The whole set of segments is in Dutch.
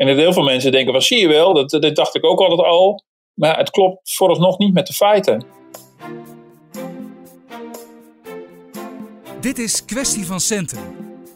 En heel veel mensen denken, wat zie je wel, dat, dat dacht ik ook altijd al. Maar het klopt vooralsnog niet met de feiten. Dit is Kwestie van Centen,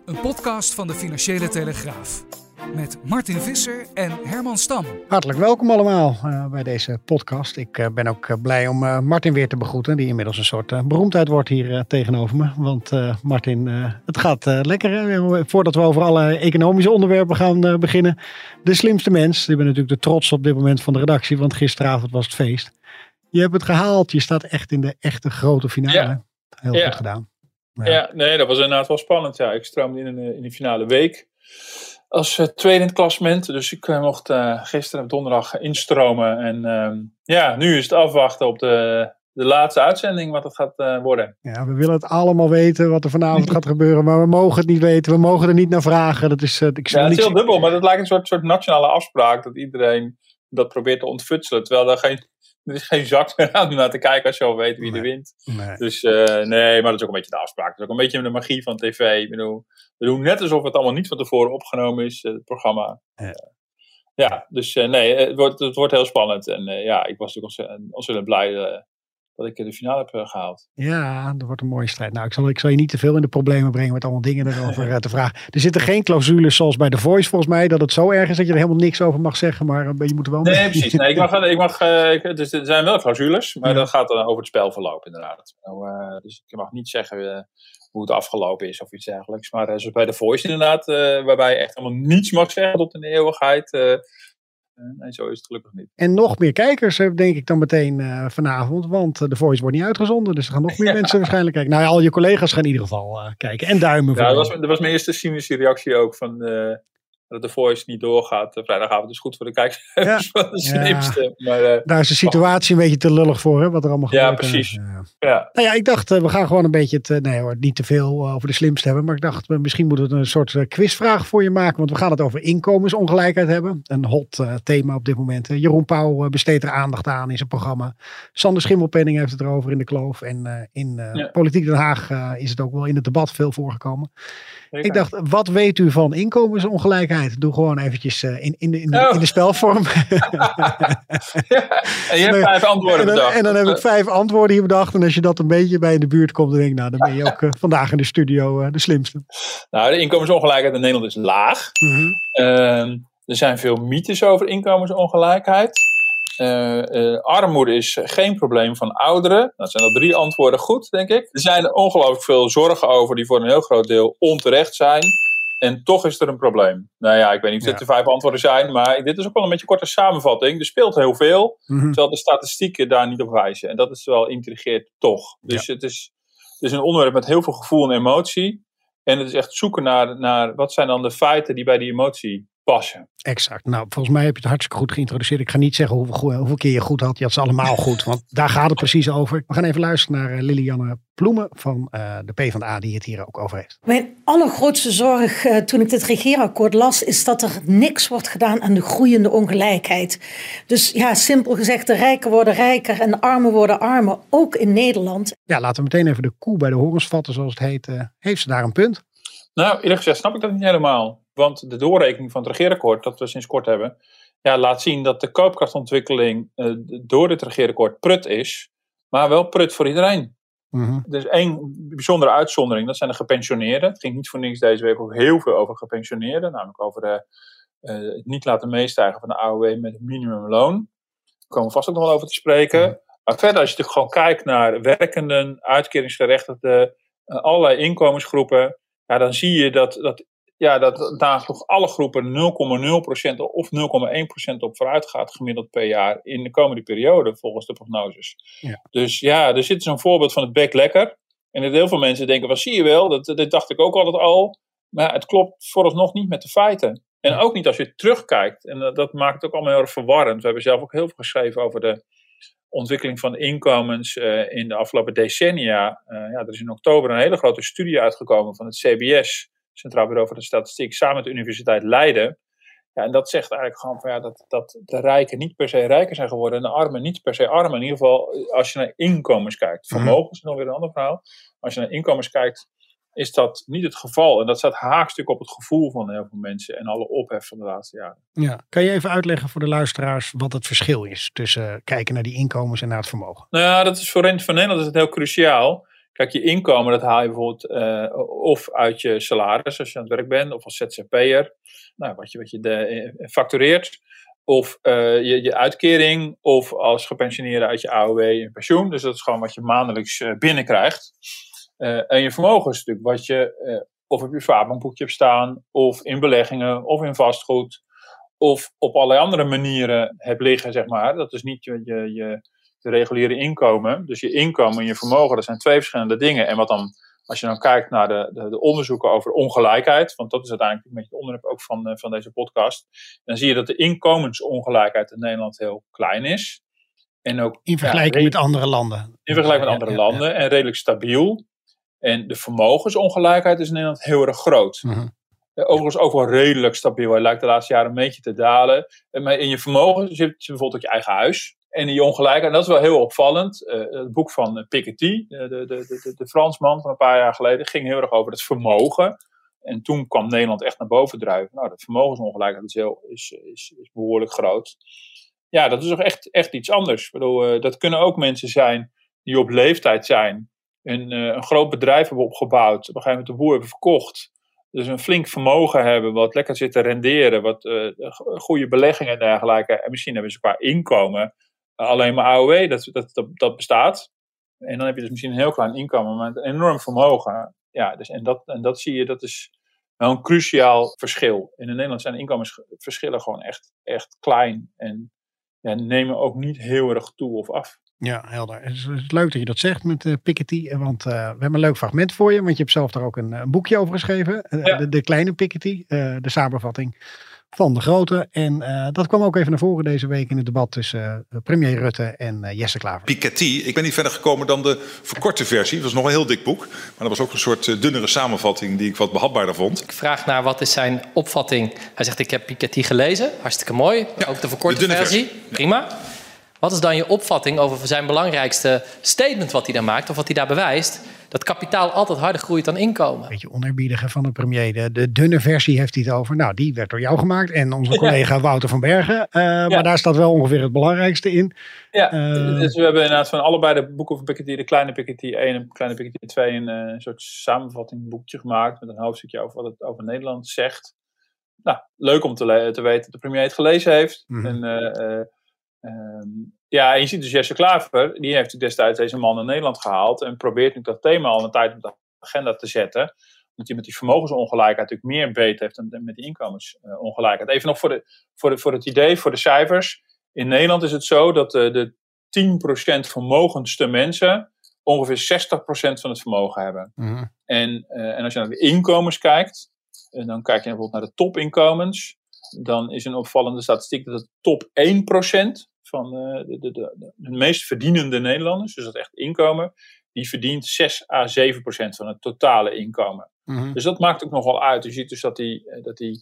een podcast van de Financiële Telegraaf. Met Martin Visser en Herman Stam. Hartelijk welkom allemaal uh, bij deze podcast. Ik uh, ben ook uh, blij om Martin weer te begroeten, die inmiddels een soort beroemdheid wordt hier tegenover me. Want Martin, het gaat lekker. Voordat we over alle economische onderwerpen gaan beginnen. De slimste mens, die ben natuurlijk de trots op dit moment van de redactie, want gisteravond was het feest. Je hebt het gehaald, je staat echt in de echte grote finale. Ja. Heel ja. goed gedaan. Ja. ja. nee, dat was inderdaad wel spannend. Ja, ik stroomde in, in de finale week als uh, tweede in het klassement. Dus ik uh, mocht uh, gisteren donderdag instromen. En ehm, ja, nu is het afwachten op de, de laatste uitzending wat het gaat worden. Ja, we willen het allemaal weten wat er vanavond gaat gebeuren. Maar we mogen het niet weten. We mogen er niet naar vragen. Dat is, ik ja, het is heel dubbel. Maar het lijkt een soort, soort nationale afspraak. Dat iedereen dat probeert te ontfutselen. Terwijl er geen er is geen zak meer aan om naar te kijken als je al weet wie nee. er wint. Nee. Dus uh, nee, maar dat is ook een beetje de afspraak. Dat is ook een beetje de magie van tv. Ik bedoel, we doen net alsof het allemaal niet van tevoren opgenomen is, het programma. Ja, ja dus uh, nee, het wordt, het wordt heel spannend. En ja, ik was natuurlijk ontzettend, ontzettend blij dat ik de finale heb uh, gehaald. Ja, dat wordt een mooie strijd. Nou, ik zal, ik zal je niet te veel in de problemen brengen met allemaal dingen erover uh, te vragen. Er zitten geen clausules zoals bij The Voice volgens mij, dat het zo erg is dat je er helemaal niks over mag zeggen, maar je moet er wel... Nee, precies. Nee, ik mag, ik mag, ik, dus er zijn wel clausules, maar ja. dat gaat dan over het spelverloop inderdaad. Nou, dus ik mag niet zeggen hoe het afgelopen is of iets dergelijks. Maar zoals bij The Voice inderdaad, waarbij je echt helemaal niets mag zeggen tot in de eeuwigheid Nee, zo is het gelukkig niet. En nog meer kijkers, denk ik dan meteen uh, vanavond. Want The Voice wordt niet uitgezonden. Dus er gaan nog meer ja. mensen waarschijnlijk kijken. Nou ja, al je collega's gaan in ieder geval uh, kijken. En duimen. Ja, dat was, dat was mijn eerste cynische reactie ook. Van, dat de voice niet doorgaat. vrijdagavond is goed voor de kijkers ja. van de slimste. Ja. Maar, Daar is de situatie een beetje te lullig voor, hè, wat er allemaal gebeurt. Ja, precies. Ja. Ja. Nou ja, ik dacht, we gaan gewoon een beetje, het, nee hoor, niet te veel over de slimste hebben. Maar ik dacht, misschien moeten we een soort quizvraag voor je maken. Want we gaan het over inkomensongelijkheid hebben. Een hot uh, thema op dit moment. Jeroen Pauw besteedt er aandacht aan in zijn programma. Sander Schimmelpenning heeft het erover in de kloof. En uh, in. Politiek Den Haag is het ook wel in het debat veel voorgekomen. Zeker. Ik dacht, wat weet u van inkomensongelijkheid? Doe gewoon eventjes in, in, de, in, de, oh. in de spelvorm. ja, en je hebt vijf antwoorden en dan, bedacht. En dan heb ik vijf antwoorden hier bedacht. En als je dat een beetje bij in de buurt komt, dan denk ik, nou, dan ben je ook uh, vandaag in de studio uh, de slimste. Nou, de inkomensongelijkheid in Nederland is laag. Mm -hmm. er zijn veel mythes over inkomensongelijkheid. Uh, uh, armoede is geen probleem van ouderen. Dat zijn al drie antwoorden goed, denk ik. Er zijn ongelooflijk veel zorgen over die voor een heel groot deel onterecht zijn. En toch is er een probleem. Nou ja, ik weet niet of dit ja. de vijf antwoorden zijn, maar dit is ook wel een beetje een korte samenvatting. Er speelt heel veel, mm -hmm. terwijl de statistieken daar niet op wijzen. En dat is wel intrigeert toch. Dus ja. het, is, het is een onderwerp met heel veel gevoel en emotie. En het is echt zoeken naar, naar wat zijn dan de feiten die bij die emotie passen. Exact. Nou, volgens mij heb je het hartstikke goed geïntroduceerd. Ik ga niet zeggen hoeveel, hoeveel keer je goed had. Je had ze allemaal goed, want daar gaat het precies over. We gaan even luisteren naar uh, Lilianne Ploemen van uh, de PvdA, die het hier ook over heeft. Mijn allergrootste zorg uh, toen ik dit regeerakkoord las, is dat er niks wordt gedaan aan de groeiende ongelijkheid. Dus ja, simpel gezegd, de rijken worden rijker en de armen worden armer, ook in Nederland. Ja, laten we meteen even de koe bij de horens vatten, zoals het heet. heeft ze daar een punt? Nou, eerlijk gezegd snap ik dat niet helemaal. Want de doorrekening van het regeerakkoord, dat we sinds kort hebben, ja, laat zien dat de koopkrachtontwikkeling uh, door het regeerakkoord prut is, maar wel prut voor iedereen. Mm -hmm. Er is één bijzondere uitzondering, dat zijn de gepensioneerden. Het ging niet voor niks deze week ook heel veel over gepensioneerden, namelijk over de, uh, het niet laten meestijgen van de AOW met het minimumloon. Daar komen we vast ook nog wel over te spreken. Mm -hmm. Maar verder, als je natuurlijk gewoon kijkt naar werkenden, uitkeringsgerechtigden, uh, allerlei inkomensgroepen, ja, dan zie je dat, dat ja, dat daar toch alle groepen 0,0% of 0,1% op vooruit gaat gemiddeld per jaar in de komende periode volgens de prognoses. Ja. Dus ja, er zit zo'n voorbeeld van het bek lekker. En heel veel mensen denken, wat zie je wel, dat, dat dacht ik ook altijd al. Maar het klopt vooralsnog niet met de feiten. En ook niet als je terugkijkt. En dat, maakt het ook allemaal heel erg verwarrend. We hebben zelf ook heel veel geschreven over de ontwikkeling van inkomens uh, in de afgelopen decennia. Uh, ja, er is in oktober een hele grote studie uitgekomen van het CBS, Centraal Bureau voor de Statistiek, samen met de Universiteit Leiden. Ja, en dat zegt eigenlijk gewoon van, ja, dat, dat de rijken niet per se rijker zijn geworden en de armen niet per se armen. In ieder geval als je naar inkomens kijkt. Mhm. Vermogens is nog weer een ander verhaal. Als je naar inkomens kijkt, is dat niet het geval. En dat staat haakstuk op het gevoel van heel veel mensen en alle ophef van de laatste jaren. Ja. Kan je even uitleggen voor de luisteraars wat het verschil is tussen eh, kijken naar die inkomens en naar het vermogen? Nou ja, dat is voor Rente van Nederland is het heel cruciaal. Kijk, je inkomen, dat haal je bijvoorbeeld uh, of uit je salaris als je aan het werk bent, of als ZZP'er, nou, wat je, wat je de, eh, factureert, of uh, je, je uitkering, of als gepensioneerde uit je AOW en pensioen. Dus dat is gewoon wat je maandelijks binnenkrijgt. En je vermogen is natuurlijk wat je of op je vaartbankboekje hebt staan, of in beleggingen, of in vastgoed, of op allerlei andere manieren hebt liggen, zeg maar. Dat is niet je, je, je, je reguliere inkomen. Dus je inkomen en je vermogen, dat zijn twee verschillende dingen. En wat dan, als je dan kijkt naar de, de, de onderzoeken over ongelijkheid, want dat is uiteindelijk een beetje het onderwerp ook van, van deze podcast, dan zie je dat de inkomensongelijkheid in Nederland heel klein is. En ook, in vergelijking ja, met andere landen. In vergelijking met andere landen en redelijk stabiel. En de vermogensongelijkheid is in Nederland heel erg groot. -huh. Overigens ook wel redelijk stabiel. Hij lijkt de laatste jaren een beetje te dalen. Maar in je vermogen zit je bijvoorbeeld ook je eigen huis. En die ongelijkheid, en dat is wel heel opvallend. Uh, het boek van Piketty, de, de, de, de, Fransman van een paar jaar geleden, ging heel erg over het vermogen. En toen kwam Nederland echt naar boven drijven. Nou, de vermogensongelijkheid is, heel, is, is, is behoorlijk groot. Ja, dat is toch echt, echt iets anders. Ik bedoel, dat kunnen ook mensen zijn die op leeftijd zijn. En uh, een groot bedrijf hebben opgebouwd. Op een gegeven moment de boer hebben verkocht. Dus een flink vermogen hebben, wat lekker zit te renderen, wat goede beleggingen en dergelijke. En misschien hebben ze qua inkomen alleen maar AOW, dat, dat, dat, dat, bestaat. En dan heb je dus misschien een heel klein inkomen, maar een enorm vermogen. Ja, dus, en, dat, en dat zie je, dat is wel een cruciaal verschil. In Nederland zijn de inkomensverschillen gewoon echt, echt klein. En ja, nemen ook niet heel erg toe of af. Ja, helder. Het is, het is leuk dat je dat zegt met uh, Piketty. Want uh, we hebben een leuk fragment voor je. Want je hebt zelf daar ook een, een boekje over geschreven. Uh, ja. de, de, kleine Piketty. de samenvatting van de grote. En dat kwam ook even naar voren deze week in het debat tussen premier Rutte en Jesse Klaver. Piketty. Ik ben niet verder gekomen dan de verkorte versie. Dat was nog een heel dik boek. Maar dat was ook een soort dunnere samenvatting die ik wat behapbaarder vond. Ik vraag naar wat is zijn opvatting. Hij zegt ik heb Piketty gelezen. Hartstikke mooi. Ja, ook de verkorte de versie. versie. Prima. Wat is dan je opvatting over zijn belangrijkste statement wat hij daar maakt, of wat hij daar bewijst? Dat kapitaal altijd harder groeit dan inkomen. Beetje oneerbiediger van de premier. De, de, dunne versie heeft hij het over. Nou, die werd door jou gemaakt en onze collega ja. Wouter van Bergen. Uh, ja. Maar daar staat wel ongeveer het belangrijkste in. Ja, uh, dus we hebben inderdaad van allebei de boeken van Piketty, de kleine Piketty 1 en kleine Piketty 2, een, uh, een soort samenvatting boekje gemaakt met een hoofdstukje over wat het over Nederland zegt. Nou, leuk om te, te weten dat de premier het gelezen heeft. Mm -hmm. En, Um, ja, en je ziet dus Jesse Klaver, die heeft destijds deze man naar Nederland gehaald en probeert nu dat thema al een tijd op de agenda te zetten. Omdat hij met die vermogensongelijkheid natuurlijk meer beet heeft dan met die inkomensongelijkheid. Even nog voor, de, voor, de, voor het idee, voor de cijfers. In Nederland is het zo dat de, de 10% vermogendste mensen ongeveer 60% van het vermogen hebben. Mhm. En, uh, en als je naar de inkomens kijkt, en dan kijk je bijvoorbeeld naar de topinkomens, dan is een opvallende statistiek dat de top 1% van uh, de, de, de, de, meest verdienende Nederlanders, dus dat echt inkomen, die verdient 6 à 7 procent van het totale inkomen. Mhm. Dus dat maakt ook nogal uit. Je ziet dus dat die, dat die,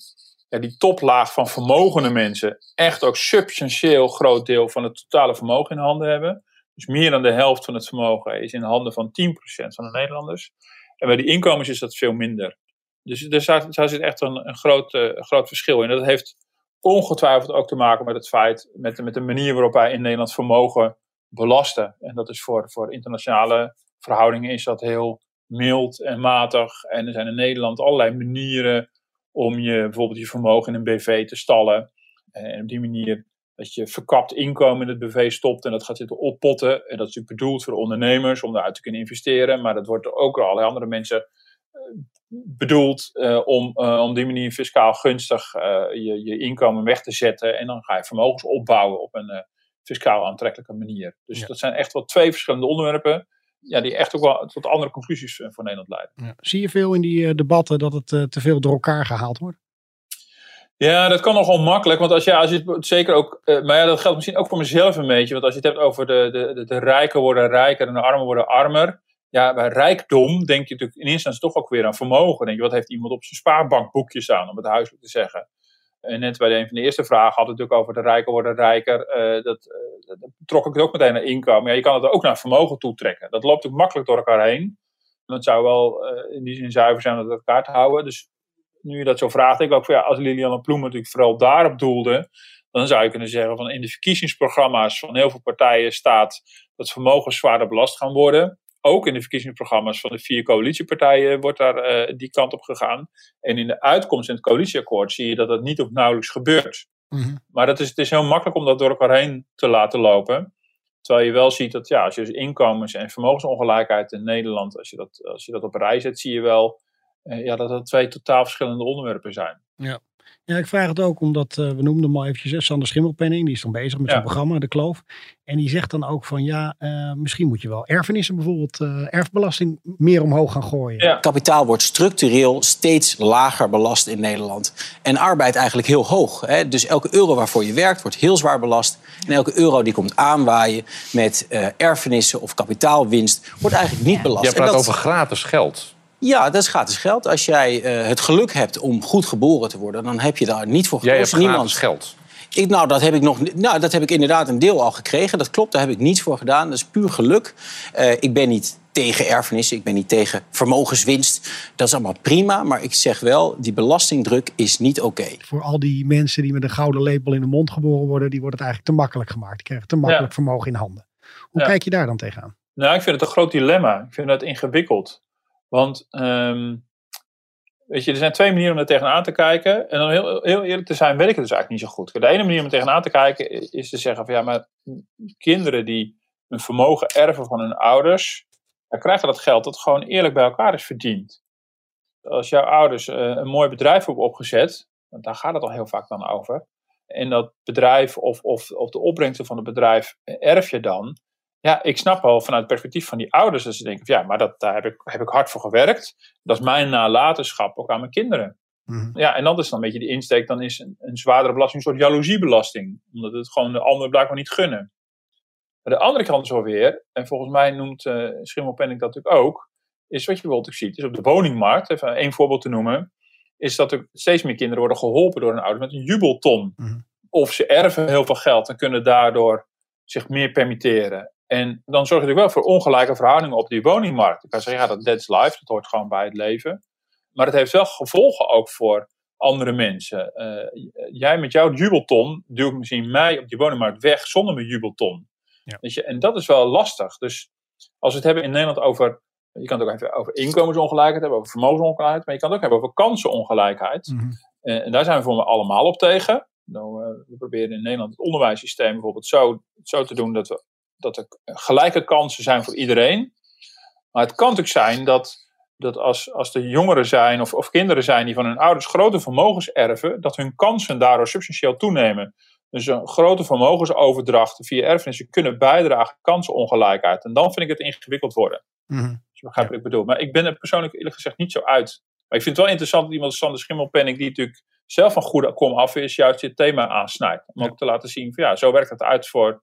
ja, die toplaag van vermogende mensen echt ook substantieel groot deel van het totale vermogen in handen hebben. Dus meer dan de helft van het vermogen is in handen van 10 procent van de Nederlanders. En bij die inkomens is dat veel minder. Dus daar, daar zit echt een, een groot, uh, groot verschil in. Dat heeft ongetwijfeld ook te maken met het feit, met, met de manier waarop wij in Nederland vermogen belasten. En dat is voor, voor internationale verhoudingen is dat heel mild en matig. En er zijn in Nederland allerlei manieren om je bijvoorbeeld je vermogen in een BV te stallen. En op die manier dat je verkapt inkomen in het BV stopt en dat gaat zitten oppotten. En dat is natuurlijk bedoeld voor ondernemers om daaruit te kunnen investeren. Maar dat wordt ook door allerlei andere mensen bedoeld uh, om uh, om die manier fiscaal gunstig uh, je, je inkomen weg te zetten. En dan ga je vermogens opbouwen op een fiscaal aantrekkelijke manier. Dus Ja. dat zijn echt wel twee verschillende onderwerpen ja, die echt ook wel tot andere conclusies voor Nederland leiden. Ja. Zie je veel in die debatten dat het te veel door elkaar gehaald wordt? Ja, dat kan nogal makkelijk. Want als, ja, als je het zeker ook. maar ja, dat geldt misschien ook voor mezelf een beetje. Want als je het hebt over de, de, de, de rijken worden rijker en de armen worden armer. Ja, bij rijkdom denk je natuurlijk in eerste instantie toch ook weer aan vermogen. Denk je, wat heeft iemand op zijn spaarbankboekje staan, om het huiselijk te zeggen. En net bij een van de eerste vragen had het natuurlijk over de rijken worden rijker. Uh, dat, uh, dat, trok ik het ook meteen naar inkomen. Ja, je kan het ook naar vermogen toetrekken. Dat loopt ook makkelijk door elkaar heen. Dat zou wel in die zin zuiver zijn om dat elkaar te houden. Dus nu je dat zo vraagt, denk ik ook van ja, als Liliane Ploem natuurlijk vooral daarop doelde, dan zou je kunnen zeggen van in de verkiezingsprogramma's van heel veel partijen staat dat vermogens zwaarder belast gaan worden ook in de verkiezingsprogramma's van de vier coalitiepartijen wordt daar uh, die kant op gegaan. En in de uitkomst in het coalitieakkoord zie je dat dat niet of nauwelijks gebeurt. Mm-hmm. Maar dat is, het is heel makkelijk om dat door elkaar heen te laten lopen. Terwijl je wel ziet dat ja, als je dus inkomens- en vermogensongelijkheid in Nederland, als je dat, als je dat op rij zet, zie je wel uh, ja, dat dat twee totaal verschillende onderwerpen zijn. Ja. Ja, ik vraag het ook omdat, uh, we noemden hem al eventjes, Sander Schimmelpenning, die is dan bezig met ja. zijn programma, De Kloof. En die zegt dan ook van, ja, uh, misschien moet je wel erfenissen bijvoorbeeld, uh, erfbelasting meer omhoog gaan gooien. Ja. Kapitaal wordt structureel steeds lager belast in Nederland. En arbeid eigenlijk heel hoog. Hè? Dus elke euro waarvoor je werkt wordt heel zwaar belast. En elke euro die komt aanwaaien met erfenissen of kapitaalwinst wordt eigenlijk niet belast. Je praat dat... over gratis geld. Ja, dat is gratis geld. Als jij uh, het geluk hebt om goed geboren te worden, dan heb je daar niet voor gekozen. Jij hebt Niemand... geld. Ik, nou, dat heb ik nog. Nou, dat heb ik inderdaad een deel al gekregen. Dat klopt, daar heb ik niets voor gedaan. Dat is puur geluk. Uh, ik ben niet tegen erfenissen, ik ben niet tegen vermogenswinst. Dat is allemaal prima, maar ik zeg wel, die belastingdruk is niet oké. Okay. Voor al die mensen die met een gouden lepel in de mond geboren worden, die wordt het eigenlijk te makkelijk gemaakt. Die krijgen te makkelijk ja. vermogen in handen. Hoe ja. kijk je daar dan tegenaan? Nou, ik vind het een groot dilemma. Ik vind dat ingewikkeld. Want um, weet je, er zijn twee manieren om er tegenaan te kijken. En dan heel, heel eerlijk te zijn, weet ik het dus eigenlijk niet zo goed. De ene manier om er tegenaan te kijken is te zeggen van ja, maar kinderen die een vermogen erven van hun ouders, dan krijgen dat geld dat gewoon eerlijk bij elkaar is verdiend. Als jouw ouders uh, een mooi bedrijf hebben opgezet, want daar gaat het al heel vaak dan over. En dat bedrijf of, of, of de opbrengsten van het bedrijf erf je dan ja, ik snap wel vanuit het perspectief van die ouders dat ze denken: van, ja, maar dat, daar heb ik, heb ik hard voor gewerkt. Dat is mijn nalatenschap ook aan mijn kinderen. Mm-hmm. Ja, en dat is dan een beetje de insteek: dan is een, een zwaardere belasting een soort jaloeziebelasting, omdat het gewoon de anderen blijkbaar niet gunnen. Maar de andere kant is wel weer, en volgens mij noemt uh, Schimmelpenning dat natuurlijk ook, is wat je bijvoorbeeld ook ziet, is op de woningmarkt, even één voorbeeld te noemen, is dat er steeds meer kinderen worden geholpen door hun ouders met een jubelton. Mm-hmm. Of ze erven heel veel geld en kunnen daardoor zich meer permitteren. En dan zorg je natuurlijk wel voor ongelijke verhoudingen op die woningmarkt. Ik kan zeggen, ja, dat that's life, dat hoort gewoon bij het leven. Maar het heeft wel gevolgen ook voor andere mensen. Uh, jij met jouw jubelton duwt misschien mij op die woningmarkt weg zonder mijn jubelton. Ja. Je, en dat is wel lastig. Dus als we het hebben in Nederland over. Je kan het ook even over inkomensongelijkheid hebben, over vermogensongelijkheid, maar je kan het ook hebben over kansenongelijkheid. Mm -hmm. uh, en daar zijn we voor me allemaal op tegen. Nou, uh, we proberen in Nederland het onderwijssysteem bijvoorbeeld zo, zo te doen dat we dat er gelijke kansen zijn voor iedereen. Maar het kan natuurlijk zijn dat, dat als, als er jongeren zijn of, of kinderen zijn die van hun ouders grote vermogens erven, dat hun kansen daardoor substantieel toenemen. Dus een grote vermogensoverdracht via erfenissen kunnen bijdragen aan kansenongelijkheid. En dan vind ik het ingewikkeld worden. Mm-hmm. Dus je begrijpt wat ik bedoel. Maar ik ben er persoonlijk eerlijk gezegd niet zo uit. Maar ik vind het wel interessant dat iemand als Sander Schimmelpenning, die natuurlijk zelf van goede kom af is, juist dit thema aansnijdt. Om ja. ook te laten zien van ja, zo werkt het uit voor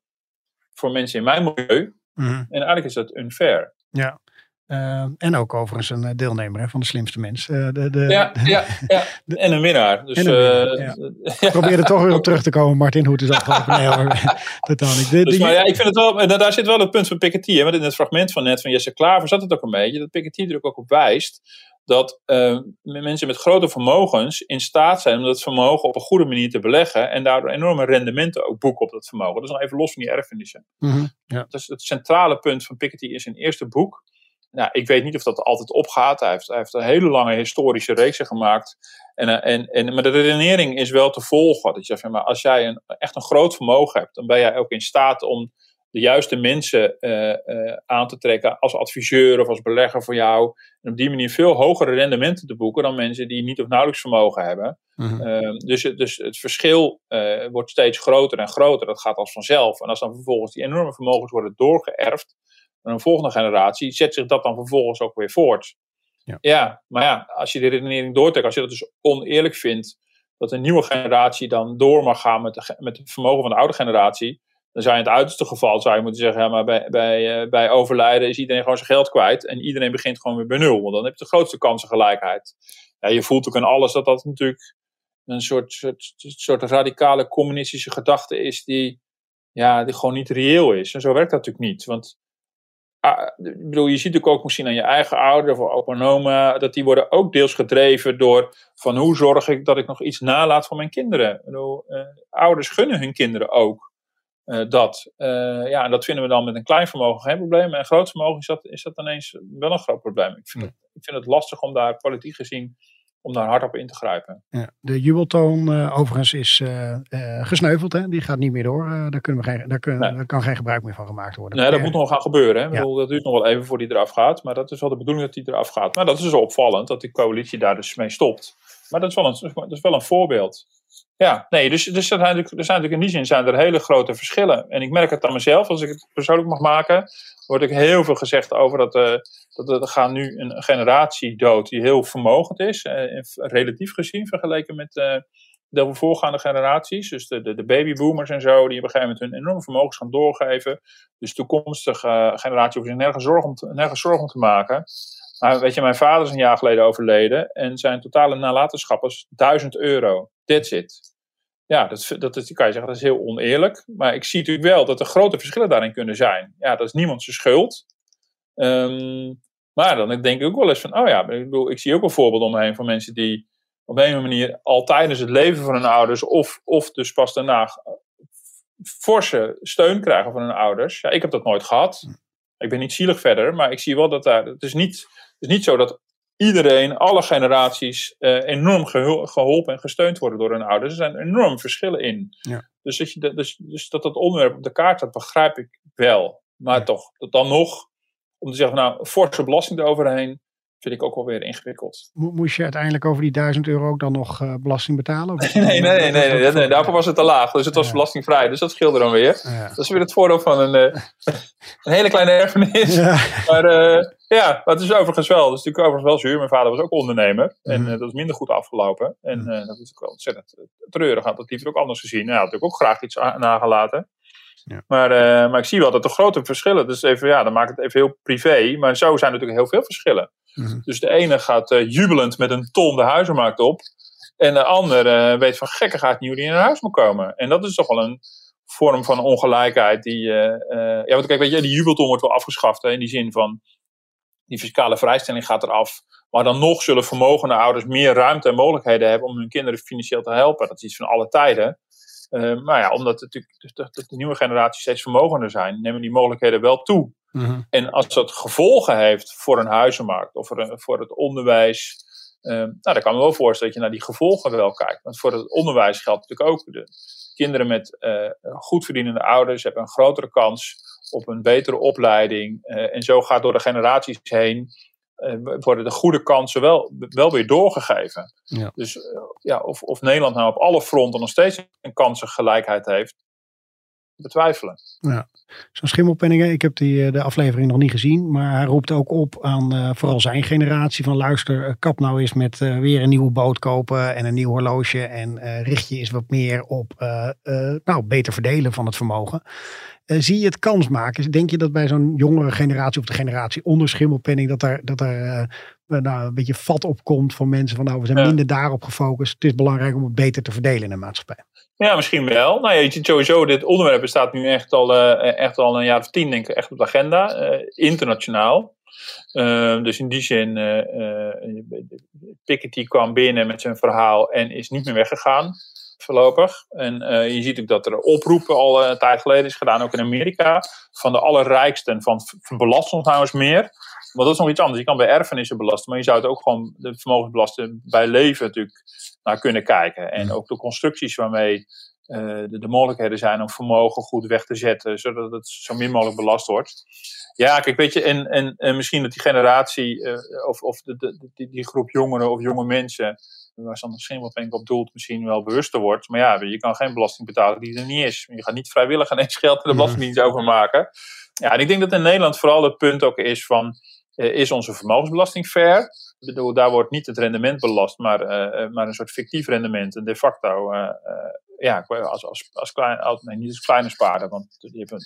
voor mensen in mijn milieu. Mm-hmm. En eigenlijk is dat unfair. Ja. Uh, en ook overigens een deelnemer hè, van de slimste mens. Uh, de, de, ja, ja, ja, en een winnaar. Dus, en een winnaar, uh, ja. Ik probeer er toch weer op terug te komen, Martin. Hoe het is afgelopen? Nee hoor, totaal niet. Dus, maar ja, ik vind het wel, daar zit wel het punt van Piketty. Hè, want in het fragment van net van Jesse Klaver zat het ook een beetje. Dat Piketty er ook op wijst dat uh, mensen met grote vermogens in staat zijn om dat vermogen op een goede manier te beleggen en daardoor enorme rendementen ook boeken op dat vermogen. Dat is nog even los van die erfenissen. Mm-hmm, ja. Dus het centrale punt van Piketty in zijn eerste boek. Nou, ik weet niet of dat altijd opgaat. Hij heeft, hij heeft een hele lange historische reeksen gemaakt. En, eh, en, en, maar de redenering is wel te volgen. Dat je zegt, maar als jij een, echt een groot vermogen hebt, dan ben jij ook in staat om de juiste mensen uh, uh, aan te trekken als adviseur of als belegger voor jou. En op die manier veel hogere rendementen te boeken dan mensen die niet of nauwelijks vermogen hebben. Mm-hmm. uh, dus, dus het verschil wordt steeds groter en groter. Dat gaat als vanzelf. En als dan vervolgens die enorme vermogens worden doorgeërfd, En een volgende generatie zet zich dat dan vervolgens ook weer voort. Ja. ja, maar ja, als je de redenering doortrekt, als je dat dus oneerlijk vindt, dat een nieuwe generatie dan door mag gaan met, de, met het vermogen van de oude generatie, dan zou je in het uiterste geval zou je moeten zeggen, maar bij, bij, eh, bij overlijden is iedereen gewoon zijn geld kwijt en iedereen begint gewoon weer bij nul. Want dan heb je de grootste kansengelijkheid. Ja, je voelt ook aan alles dat dat natuurlijk een soort, soort, soort radicale communistische gedachte is die, ja, die gewoon niet reëel is. En zo werkt dat natuurlijk niet. Want ah, ik bedoel, je ziet natuurlijk ook misschien aan je eigen ouders of opa en oma, dat die worden ook deels gedreven door van hoe zorg ik dat ik nog iets nalaat van mijn kinderen. Eh, ouders gunnen hun kinderen ook eh, dat. Eh, ja, en dat vinden we dan met een klein vermogen geen probleem. En een groot vermogen is dat, is dat ineens wel een groot probleem. Ik vind, het, ik vind het lastig om daar politiek gezien, om daar hard op in te grijpen. Ja, de jubeltoon eh, overigens is gesneuveld. Hè? Die gaat niet meer door. Daar, kunnen we geen, daar, kunnen, Nee. daar kan geen gebruik meer van gemaakt worden. Nee, dat moet nog gaan gebeuren. Hè. Ik Ja. bedoel, dat duurt nog wel even voor die eraf gaat. Maar dat is wel de bedoeling dat die eraf gaat. Maar dat is dus opvallend dat die coalitie daar dus mee stopt. Maar dat is wel een, dat is wel een voorbeeld. Ja, nee, dus, dus er, zijn natuurlijk, er zijn natuurlijk in die zin zijn er hele grote verschillen. En ik merk het aan mezelf, als ik het persoonlijk mag maken, wordt ook heel veel gezegd over dat, eh dat er gaat nu een generatie dood die heel vermogend is, en relatief gezien vergeleken met eh, de voorgaande generaties. Dus de, de, de babyboomers en zo, die op een gegeven moment hun enorme vermogens gaan doorgeven. Dus toekomstige generatie hoeft zich nergens nergens zorgen om te maken. Maar weet je, mijn vader is een jaar geleden overleden en zijn totale nalatenschap is 1000 euro. That's it. Ja, dat, dat, kan je zeggen, dat is heel oneerlijk. Maar ik zie natuurlijk wel dat er grote verschillen daarin kunnen zijn. Ja, dat is niemand zijn schuld. Ehm, maar dan denk ik ook wel eens van, oh ja, ik, bedoel, ik zie ook een voorbeeld om me heen van mensen die op een of andere manier al tijdens het leven van hun ouders of, of dus pas daarna forse steun krijgen van hun ouders. Ja, ik heb dat nooit gehad. Ik ben niet zielig verder, maar ik zie wel dat daar. Het is niet, is niet zo dat iedereen, alle generaties, eh, enorm geholpen en gesteund worden door hun ouders. Er zijn enorm verschillen in. Ja. Dus, dat je, dat- dus, dus dat dat onderwerp op de kaart staat, begrijp ik wel. Maar toch, dat dan nog, om te zeggen, nou, forse belasting eroverheen, vind ik ook wel weer ingewikkeld. Mo- Moest je uiteindelijk over die 1000 euro ook dan nog eh, belasting betalen? Nee, nee, nee, nee, nee, nee, daarvoor was het te laag. Dus het was Ja. belastingvrij. Dus dat scheelde dan weer. Ja. Dat is weer het voordeel van een, eh, een hele kleine erfenis. Ja. Maar eh, ja, maar het is overigens wel. Dat is natuurlijk overigens wel zuur. Mijn vader was ook ondernemer. En Mhm. dat is minder goed afgelopen. En eh, dat is ook wel ontzettend treurig. Had dat liever ook anders gezien. Hij had natuurlijk ook graag iets nagelaten. Ja. Maar, maar ik zie wel dat er grote verschillen. Dus even, ja, dan maakt het even heel privé. Maar zo zijn er natuurlijk heel veel verschillen. Mhm. Dus de ene gaat eh, jubelend met een ton de huizenmarkt op. En de ander eh, weet van gekkigheid niet hoe die in huis moet komen. En dat is toch wel een vorm van ongelijkheid. Die, eh, ja, want kijk, weet je, die jubelton wordt wel afgeschaft. Hè, in die zin van, die fiscale vrijstelling gaat eraf. Maar dan nog zullen vermogende ouders meer ruimte en mogelijkheden hebben om hun kinderen financieel te helpen. Dat is iets van alle tijden. Maar ja, omdat natuurlijk dat de nieuwe generaties steeds vermogender zijn, nemen die mogelijkheden wel toe. Mhm. En als dat gevolgen heeft voor een huizenmarkt of voor, een- voor het onderwijs, eh, nou, dan kan ik me wel voorstellen dat je naar die gevolgen wel kijkt. Want voor het onderwijs geldt natuurlijk ook, de kinderen met eh, goed verdienende ouders hebben een grotere kans op een betere opleiding. eh, en zo gaat door de generaties heen, eh, worden de goede kansen wel, wel weer doorgegeven. Ja. Dus ja, of, of Nederland nou op alle fronten nog steeds een kansengelijkheid heeft, betwijfelen. Zo'n schimmelpenningen, ik heb die, eh, de aflevering nog niet gezien, maar hij roept ook op aan eh, vooral zijn generatie van luister, eh, kap nou eens met weer een nieuwe boot kopen en een nieuw horloge en richt je eens wat meer op nou, beter verdelen van het vermogen. Zie je het kans maken? Denk je dat bij zo'n jongere generatie of de generatie onder schimmelpenning dat daar, dat daar nou, een beetje vat op komt van mensen van nou we zijn Ja. minder daarop gefocust. Het is belangrijk om het beter te verdelen in de maatschappij. Ja, misschien wel. Nou je ziet sowieso, dit onderwerp bestaat nu echt al, eh, echt al een jaar of tien, denk ik, echt op de agenda. eh, internationaal. Eh, dus in die zin, eh eh, Piketty kwam binnen met zijn verhaal en is niet meer weggegaan, voorlopig. En eh, je ziet ook dat er oproepen al eh, een tijd geleden is gedaan, ook in Amerika, van de allerrijksten, van, van belast ons nou eens meer. Want dat is nog iets anders. Je kan bij erfenissen belasten, maar je zou het ook gewoon de vermogensbelasting bij leven natuurlijk naar kunnen kijken. En ook de constructies waarmee eh, de, de mogelijkheden zijn om vermogen goed weg te zetten, zodat het zo min mogelijk belast wordt. Ja, kijk, weet je, en, en, en misschien dat die generatie, of, of de, de, die, die groep jongeren of jonge mensen, waar Sander Schimmelpenk op doelt, misschien wel bewuster wordt. Maar ja, je kan geen belasting betalen die er niet is. Je gaat niet vrijwillig ineens geld naar de Belastingdienst overmaken. Ja, en ik denk dat in Nederland vooral het punt ook is van, eh, is onze vermogensbelasting fair? Ik bedoel, daar wordt niet het rendement belast, maar, eh, maar een soort fictief rendement. En de facto, ja, als, als, als klein, nee, niet als kleine spaarder, want je hebt een,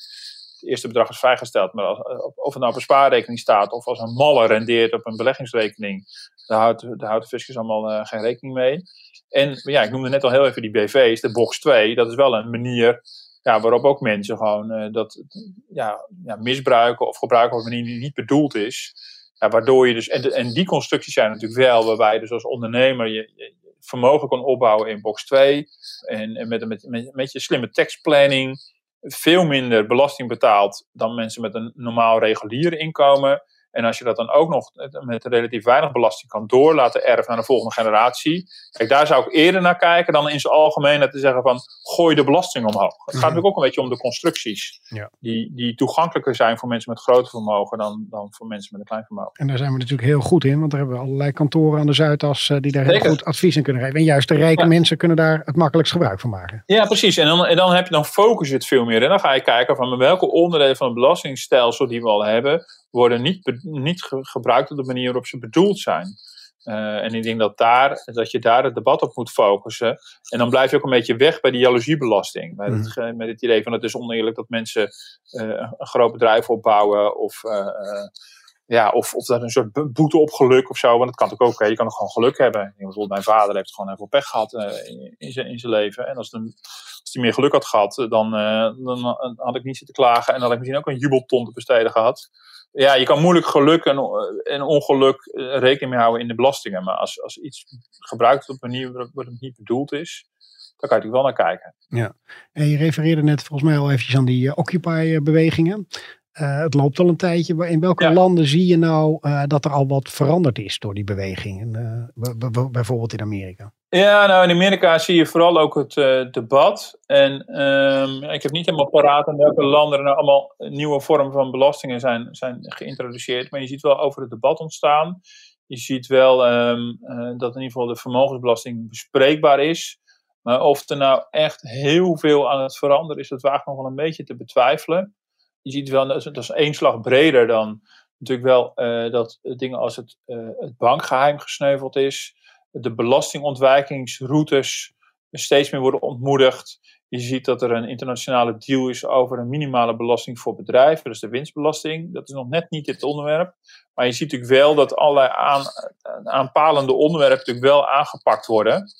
het eerste bedrag is vrijgesteld, maar als, of het nou op een spaarrekening staat of als een malle rendeert op een beleggingsrekening, daar houdt, houdt de fiscus allemaal geen rekening mee. En ja, ik noemde net al heel even die BV's, de box 2, dat is wel een manier ja, waarop ook mensen gewoon uh, dat ja, ja, misbruiken of gebruiken op een manier die niet bedoeld is. Ja, waardoor je dus, en, en die constructies zijn natuurlijk wel, waarbij je dus als ondernemer je, vermogen kan opbouwen in box 2. En, en met, met, met, je slimme tekstplanning veel minder belasting betaalt dan mensen met een normaal regulier inkomen. En als je dat dan ook nog met relatief weinig belasting kan door laten erven naar de volgende generatie. Kijk, daar zou ik eerder naar kijken dan in zijn algemeenheid te zeggen van gooi de belasting omhoog. Het gaat mhm. natuurlijk ook een beetje om de constructies. Ja. Die, die toegankelijker zijn voor mensen met groot vermogen dan, dan voor mensen met een klein vermogen. En daar zijn we natuurlijk heel goed in, want daar hebben we allerlei kantoren aan de Zuidas eh, die daar heel goed advies in kunnen geven. En juist de rijke mensen kunnen daar het makkelijkst gebruik van maken. Ja, precies. En dan, en dan heb je dan focus het veel meer. En dan ga je kijken van welke onderdelen van het belastingstelsel die we al hebben, worden niet, niet gebruikt op de manier waarop ze bedoeld zijn. Uh, en ik denk dat, daar, dat je daar het debat op moet focussen. En dan blijf je ook een beetje weg bij die jaloeziebelasting. Met, het, mhm. met het idee van het is oneerlijk dat mensen uh, een groot bedrijf opbouwen. Of, uh, ja, of, of dat een soort boete op geluk of zo. Want dat kan natuurlijk ook. Je kan ook gewoon geluk hebben. Ik denk, bijvoorbeeld mijn vader heeft gewoon even pech gehad in, in, zijn, in zijn leven. En als, als hij meer geluk had gehad, dan, dan had ik niet zitten klagen. En dan had ik misschien ook een jubelton te besteden gehad ja, je kan moeilijk geluk en, en ongeluk eh, rekening mee houden in de belastingen. Maar als, als iets gebruikt wordt op een manier waarop het niet bedoeld is, dan kan je natuurlijk wel naar kijken. Ja, en je refereerde net volgens mij al eventjes aan die uh, Occupy-bewegingen. Uh, het loopt al een tijdje. In welke landen zie je nou uh, dat er al wat veranderd is door die beweging? Uh, bijvoorbeeld in Amerika. Ja, nou in Amerika zie je vooral ook het debat. En um, ik heb niet helemaal paraat in welke landen er nou allemaal nieuwe vormen van belastingen zijn, zijn geïntroduceerd. Maar je ziet wel over het debat ontstaan. Je ziet wel um, dat in ieder geval de vermogensbelasting bespreekbaar is. Maar of er nou echt heel veel aan het veranderen is, dat waagt nog wel een beetje te betwijfelen je ziet wel, dat is één slag breder dan natuurlijk wel uh, dat dingen als het, het bankgeheim gesneuveld is, de belastingontwijkingsroutes steeds meer worden ontmoedigd. Je ziet dat er een internationale deal is over een minimale belasting voor bedrijven, dus de winstbelasting. Dat is nog net niet dit onderwerp. Maar je ziet natuurlijk wel dat allerlei aan, aanpalende onderwerpen natuurlijk wel aangepakt worden.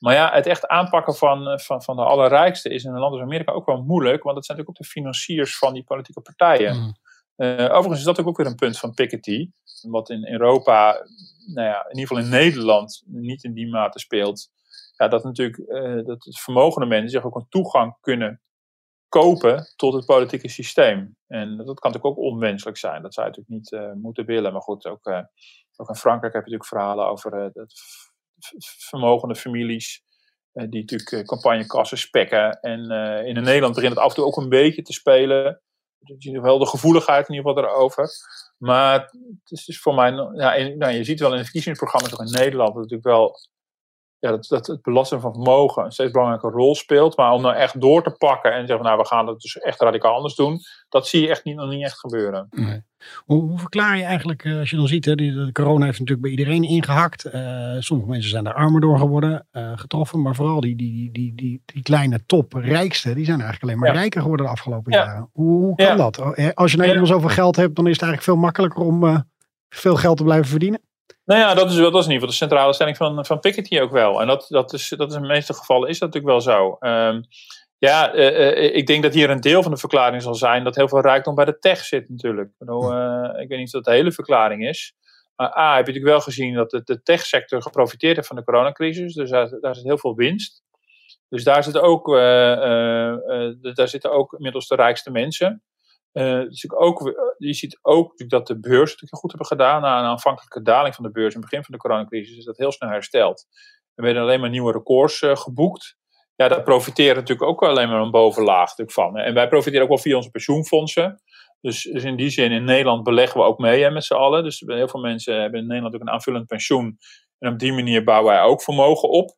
Maar ja, het echt aanpakken van, van, van de allerrijkste is in een land als Amerika ook wel moeilijk, want dat zijn natuurlijk ook de financiers van die politieke partijen. Mm. Uh, overigens is dat ook weer een punt van Piketty, wat in Europa, nou ja, in ieder geval in Nederland, niet in die mate speelt. Ja, dat natuurlijk uh, dat vermogende mensen zich ook een toegang kunnen kopen tot het politieke systeem. En dat kan natuurlijk ook onwenselijk zijn. Dat zou je natuurlijk niet uh, moeten willen. Maar goed, ook, ook in Frankrijk heb je natuurlijk verhalen over het vermogende families. Die natuurlijk campagnekassen spekken. En in Nederland begint het af en toe ook een beetje te spelen. Je ziet wel de gevoeligheid in ieder geval erover. Maar het is voor mij. Ja, nou, je ziet wel in verkiezingsprogramma's ook in Nederland. Dat natuurlijk wel ja, dat, dat het belasten van vermogen een steeds belangrijke rol speelt. Maar om nou echt door te pakken en zeggen, nou we gaan het dus echt radicaal anders doen, dat zie je echt niet, nog niet echt gebeuren. Nee. Hoe, hoe, verklaar je eigenlijk, eh, als je dan ziet, hè, de corona heeft natuurlijk bij iedereen ingehakt. Uh, sommige mensen zijn er armer door geworden, uh, getroffen. Maar vooral die, die, die, die, die, kleine top rijkste, die zijn eigenlijk alleen maar rijker geworden de afgelopen jaren. Hoe, hoe kan dat? Als je nou eenmaal zoveel geld hebt, dan is het eigenlijk veel makkelijker om veel geld te blijven verdienen. Nou ja, dat is, dat is in ieder geval de centrale stelling van, van Piketty ook wel. En dat, dat, is, dat is in de meeste gevallen is dat natuurlijk wel zo. Um, ja, uh, ik denk dat hier een deel van de verklaring zal zijn dat heel veel rijkdom bij de tech zit natuurlijk. Ik, bedoel, uh, ik weet niet of dat de hele verklaring is. Maar A, heb je natuurlijk wel gezien dat de, de techsector geprofiteerd heeft van de coronacrisis. Dus daar, daar zit heel veel winst. Dus daar, zit ook, daar zitten ook inmiddels de rijkste mensen. Uh, dus ook, eh, je ziet ook dat de beurs natuurlijk goed hebben gedaan. Na een aanvankelijke daling van de beurs in het begin van de coronacrisis is dat heel snel hersteld. Er werden alleen maar nieuwe records uh, geboekt. Ja, daar profiteren natuurlijk ook alleen maar een bovenlaag natuurlijk van. En wij profiteren ook wel via onze pensioenfondsen. Dus, dus in die zin, in Nederland beleggen we ook mee hè, met z'n allen. Dus heel veel mensen hebben in Nederland ook een aanvullend pensioen. En op die manier bouwen wij ook vermogen op.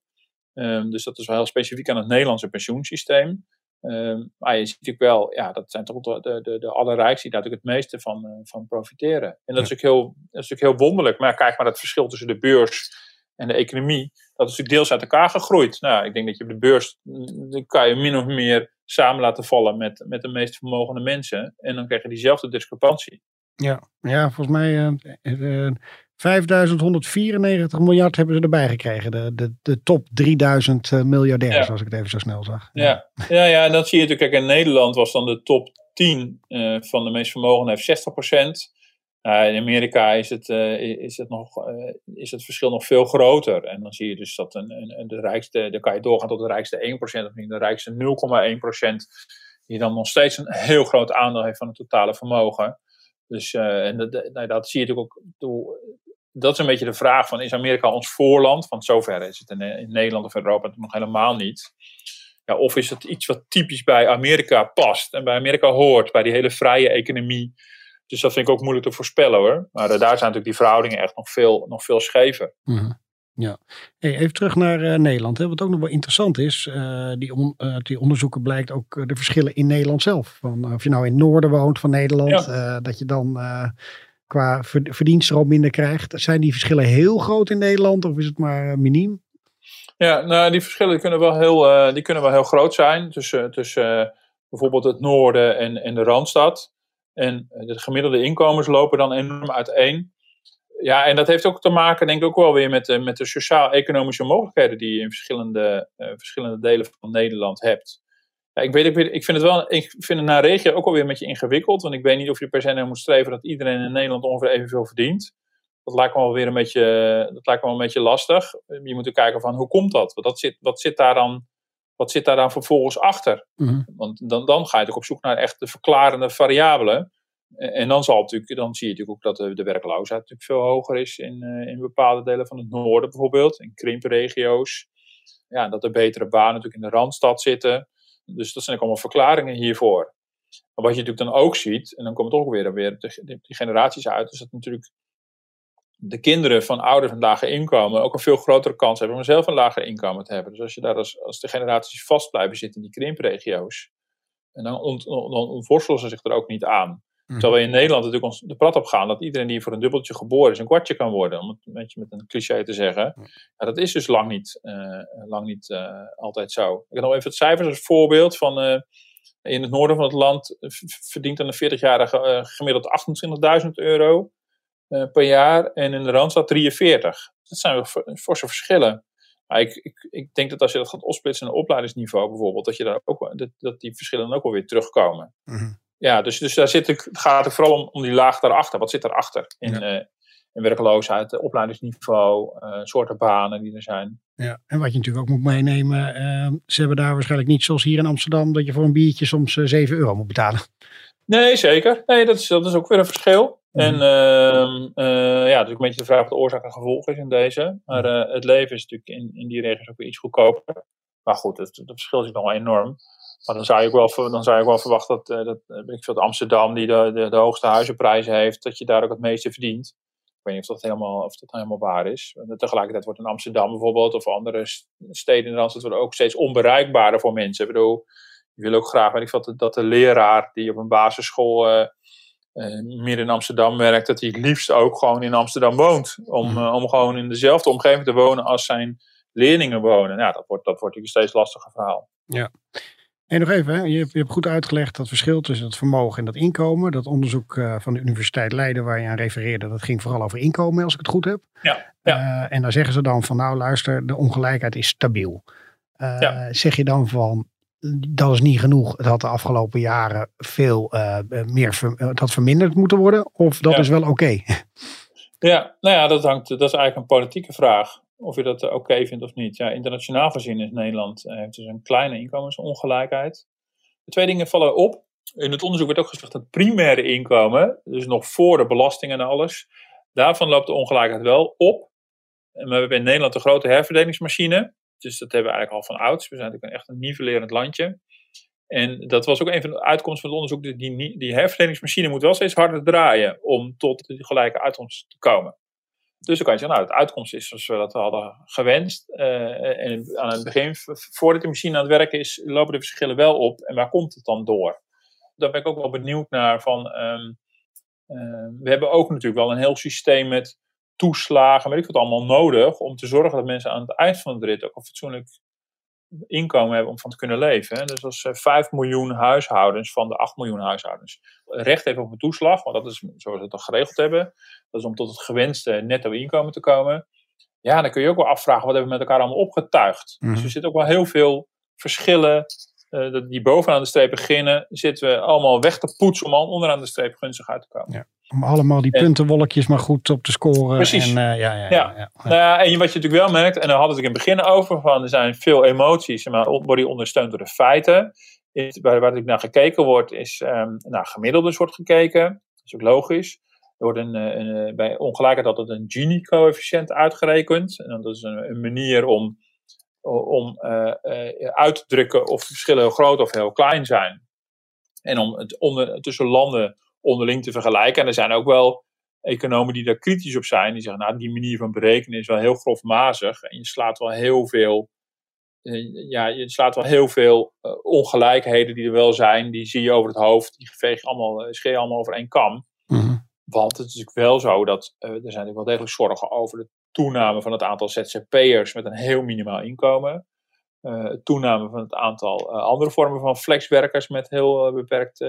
Um, dus dat is wel heel specifiek aan het Nederlandse pensioensysteem. Ehm, maar je ziet natuurlijk wel, ja, dat zijn toch de, de, de, allerrijksten die daar natuurlijk het meeste van, eh, van profiteren. En dat is, natuurlijk heel, dat is natuurlijk heel wonderlijk. Maar kijk maar het verschil tussen de beurs en de economie. Dat is natuurlijk deels uit elkaar gegroeid. Nou, ik denk dat je op de beurs, mm, dan kan je min of meer samen laten vallen met, met de meest vermogende mensen. En dan krijg je diezelfde discrepantie. Ja, ja volgens mij uh, uh, 5194 miljard hebben ze erbij gekregen. De, de, de top 3000 uh, miljardairs, Ja. als ik het even zo snel zag. Ja, ja, ja en dat zie je natuurlijk. Kijk, in Nederland was dan de top 10 eh, van de meest vermogenden heeft 60%. Nou, in Amerika is het, eh, is, het nog, eh, is het verschil nog veel groter. En dan zie je dus dat een, een, de rijkste, dan kan je doorgaan tot de rijkste 1%, of niet de rijkste 0,1%, die dan nog steeds een heel groot aandeel heeft van het totale vermogen. Dus eh, en dat, dat- nou, dat zie je natuurlijk ook. Dat is een beetje de vraag van, is Amerika ons voorland? Want zover is het in, in Nederland of Europa nog helemaal niet. Ja, of is het iets wat typisch bij Amerika past en bij Amerika hoort, bij die hele vrije economie. Dus dat vind ik ook moeilijk te voorspellen hoor. Maar eh, daar zijn natuurlijk die verhoudingen echt nog veel, nog veel schever. Mhm. Ja. Hey, even terug naar eh, Nederland. Hè. Wat ook nog wel interessant is, eh, die, on, die onderzoeken blijkt ook de verschillen in Nederland zelf. Van, of je nou in het noorden woont van Nederland, dat je dan qua ver- verdienstroom minder krijgt. Zijn die verschillen heel groot in Nederland of is het maar eh, miniem? Ja, nou, die verschillen kunnen wel heel, eh, die kunnen wel heel groot zijn tussen, tussen eh, bijvoorbeeld het noorden en, en de Randstad. En de gemiddelde inkomens lopen dan enorm uiteen. Ja, en dat heeft ook te maken, denk ik, ook wel weer met, de- met de sociaal-economische mogelijkheden die je in verschillende, verschillende delen van Nederland hebt. Ja, ik, weet, ik, weet, ik vind het wel, ik vind het naar regio ook alweer een beetje ingewikkeld. Want ik weet niet of je per se naar moet streven dat iedereen in Nederland ongeveer evenveel verdient. Dat lijkt me wel weer een beetje, dat lijkt me wel een beetje lastig. Je moet er kijken van hoe komt dat? Wat, zit, wat, zit daar dan, wat zit daar dan vervolgens achter? Mhm. Want dan, dan ga je natuurlijk op zoek naar echt de verklarende variabelen. En dan, zal natuurlijk, dan zie je natuurlijk ook dat de, de werkloosheid natuurlijk veel hoger is in, eh, in bepaalde delen van het noorden bijvoorbeeld, in krimpregio's. Ja, dat er betere banen natuurlijk in de Randstad zitten. Dus dat zijn ook allemaal verklaringen hiervoor. Maar wat je natuurlijk dan ook ziet, en dan komt het ook weer, weer de, generaties uit, is dat natuurlijk de kinderen van ouders met lager inkomen ook een veel grotere kans hebben om zelf een lager inkomen te hebben. Dus als je daar als, als de generaties vast blijven zitten in die krimpregio's, en dan, ont, dan ontworstelen ze zich er ook niet aan. Terwijl we in Nederland natuurlijk ons de prat op gaan dat iedereen die voor een dubbeltje geboren is een kwartje kan worden. Om het een beetje met een cliché te zeggen. Ja, dat is dus lang niet, eh, lang niet eh, altijd zo. Ik heb nog even het cijfers als voorbeeld. Van, eh, in het noorden van het land verdient een 40-jarige eh, gemiddeld 28.000 euro per jaar. En in de Randstad 43. Dat zijn forse verschillen. Maar ik, ik, ik denk dat als je dat gaat opsplitsen naar opleidingsniveau bijvoorbeeld, dat, je daar ook, dat, dat die verschillen dan ook wel weer terugkomen. Ja, dus, dus daar zit ik, gaat het vooral om, om die laag daarachter. Wat zit daarachter? In, eh, in werkloosheid, eh, opleidingsniveau, eh, soorten banen die er zijn. Ja, en wat je natuurlijk ook moet meenemen, eh, ze hebben daar waarschijnlijk niet zoals hier in Amsterdam, dat je voor een biertje soms eh, 7 euro moet betalen. Nee, zeker. Nee, dat is, dat is ook weer een verschil. En ehm, eh, ja, natuurlijk een beetje de vraag wat de oorzaak en gevolg is in deze. Maar het leven is natuurlijk in, in die regio's ook weer iets goedkoper. Maar goed, het, het verschil is nog wel enorm. Maar dan zou je ook wel, dan zou je ook wel verwachten dat, eh, dat eh, weet ik veel, dat Amsterdam, die de, de, de hoogste huizenprijzen heeft, dat je daar ook het meeste verdient. Ik weet niet of dat helemaal, of dat helemaal waar is. En tegelijkertijd wordt in Amsterdam bijvoorbeeld, of andere st- steden in de Randstad, worden ook steeds onbereikbaarder voor mensen. Ik bedoel, je wil ook graag, weet ik veel, dat- de leraar die op een basisschool eh, meer in Amsterdam werkt, dat hij het liefst ook gewoon in Amsterdam woont. Om, eh, om gewoon in dezelfde omgeving te wonen als zijn leerlingen wonen. Ja, dat wordt, dat wordt een steeds lastiger verhaal. Ja. En nog even, hè, je, hebt, je hebt goed uitgelegd dat verschil tussen het vermogen en dat inkomen. Dat onderzoek eh, van de Universiteit Leiden waar je aan refereerde, dat ging vooral over inkomen als ik het goed heb. Ja, Eh, en daar zeggen ze dan van nou luister, de ongelijkheid is stabiel. Eh, Ja. Zeg je dan van dat is niet genoeg, het had de afgelopen jaren veel meer ver- had verminderd moeten worden of dat Ja. is wel oké? Ja, nou ja, dat, hangt, dat is eigenlijk een politieke vraag. Of je dat eh, oké vindt of niet. Ja, internationaal gezien is Nederland eh, heeft dus een kleine inkomensongelijkheid. De twee dingen vallen op. In het onderzoek werd ook gezegd dat primaire inkomen, dus nog voor de belastingen en alles, daarvan loopt de ongelijkheid wel op. En we hebben in Nederland een grote herverdelingsmachine. Dus dat hebben we eigenlijk al van ouds. We zijn natuurlijk echt een nivellerend landje. En dat was ook een van de uitkomsten van het onderzoek. Die, die herverdelingsmachine moet wel steeds harder draaien om tot de gelijke uitkomst te komen. Dus dan kan je zeggen, nou, de uitkomst is zoals we dat hadden gewenst. Uh, en aan het begin, voordat de machine aan het werken is, lopen de verschillen wel op. En waar komt het dan door? Daar ben ik ook wel benieuwd naar. Van, um, uh, we hebben ook natuurlijk wel een heel systeem met toeslagen, weet ik wat allemaal nodig, om te zorgen dat mensen aan het eind van de rit ook een fatsoenlijk inkomen hebben om van te kunnen leven. Hè. Dus als 5 miljoen huishoudens van de 8 miljoen huishoudens recht hebben op een toeslag, want dat is zoals we het al geregeld hebben, dat is om tot het gewenste netto inkomen te komen. Ja, dan kun je ook wel afvragen, wat hebben we met elkaar allemaal opgetuigd? Dus Mhm. er zitten ook wel heel veel verschillen eh, dat die bovenaan de streep beginnen, zitten we allemaal weg te poetsen om al onderaan de streep gunstig uit te komen. Ja. Om allemaal die En- puntenwolkjes maar goed op te scoren. Precies. En, eh, ja, ja, ja, Ja. Nou ja, en wat je natuurlijk wel merkt, en daar hadden we het in het begin over, van er zijn veel emoties, maar worden die ondersteund door de feiten. Is, waar, waar natuurlijk naar gekeken wordt, is um, naar gemiddeldes wordt gekeken. Dat is ook logisch. Er wordt een, eh, een, eh, bij ongelijkheid altijd een Gini-coëfficiënt uitgerekend. En dat is een, een manier om, om uit te drukken of de verschillen heel groot of heel klein zijn. En om het onder, tussen landen onderling te vergelijken. En er zijn ook wel economen die daar kritisch op zijn. Die zeggen, nou, die manier van berekenen is wel heel grofmazig. En je slaat wel heel veel, eh, ja, je slaat wel heel veel eh, ongelijkheden die er wel zijn. Die zie je over het hoofd. Die veeg je allemaal, eh, scheer allemaal over één kam. Mhm. Want het is natuurlijk wel zo dat er zijn natuurlijk wel degelijk zorgen over de toename van het aantal ZZP'ers met een heel minimaal inkomen. Uh, toename van het aantal andere vormen van flexwerkers met heel beperkt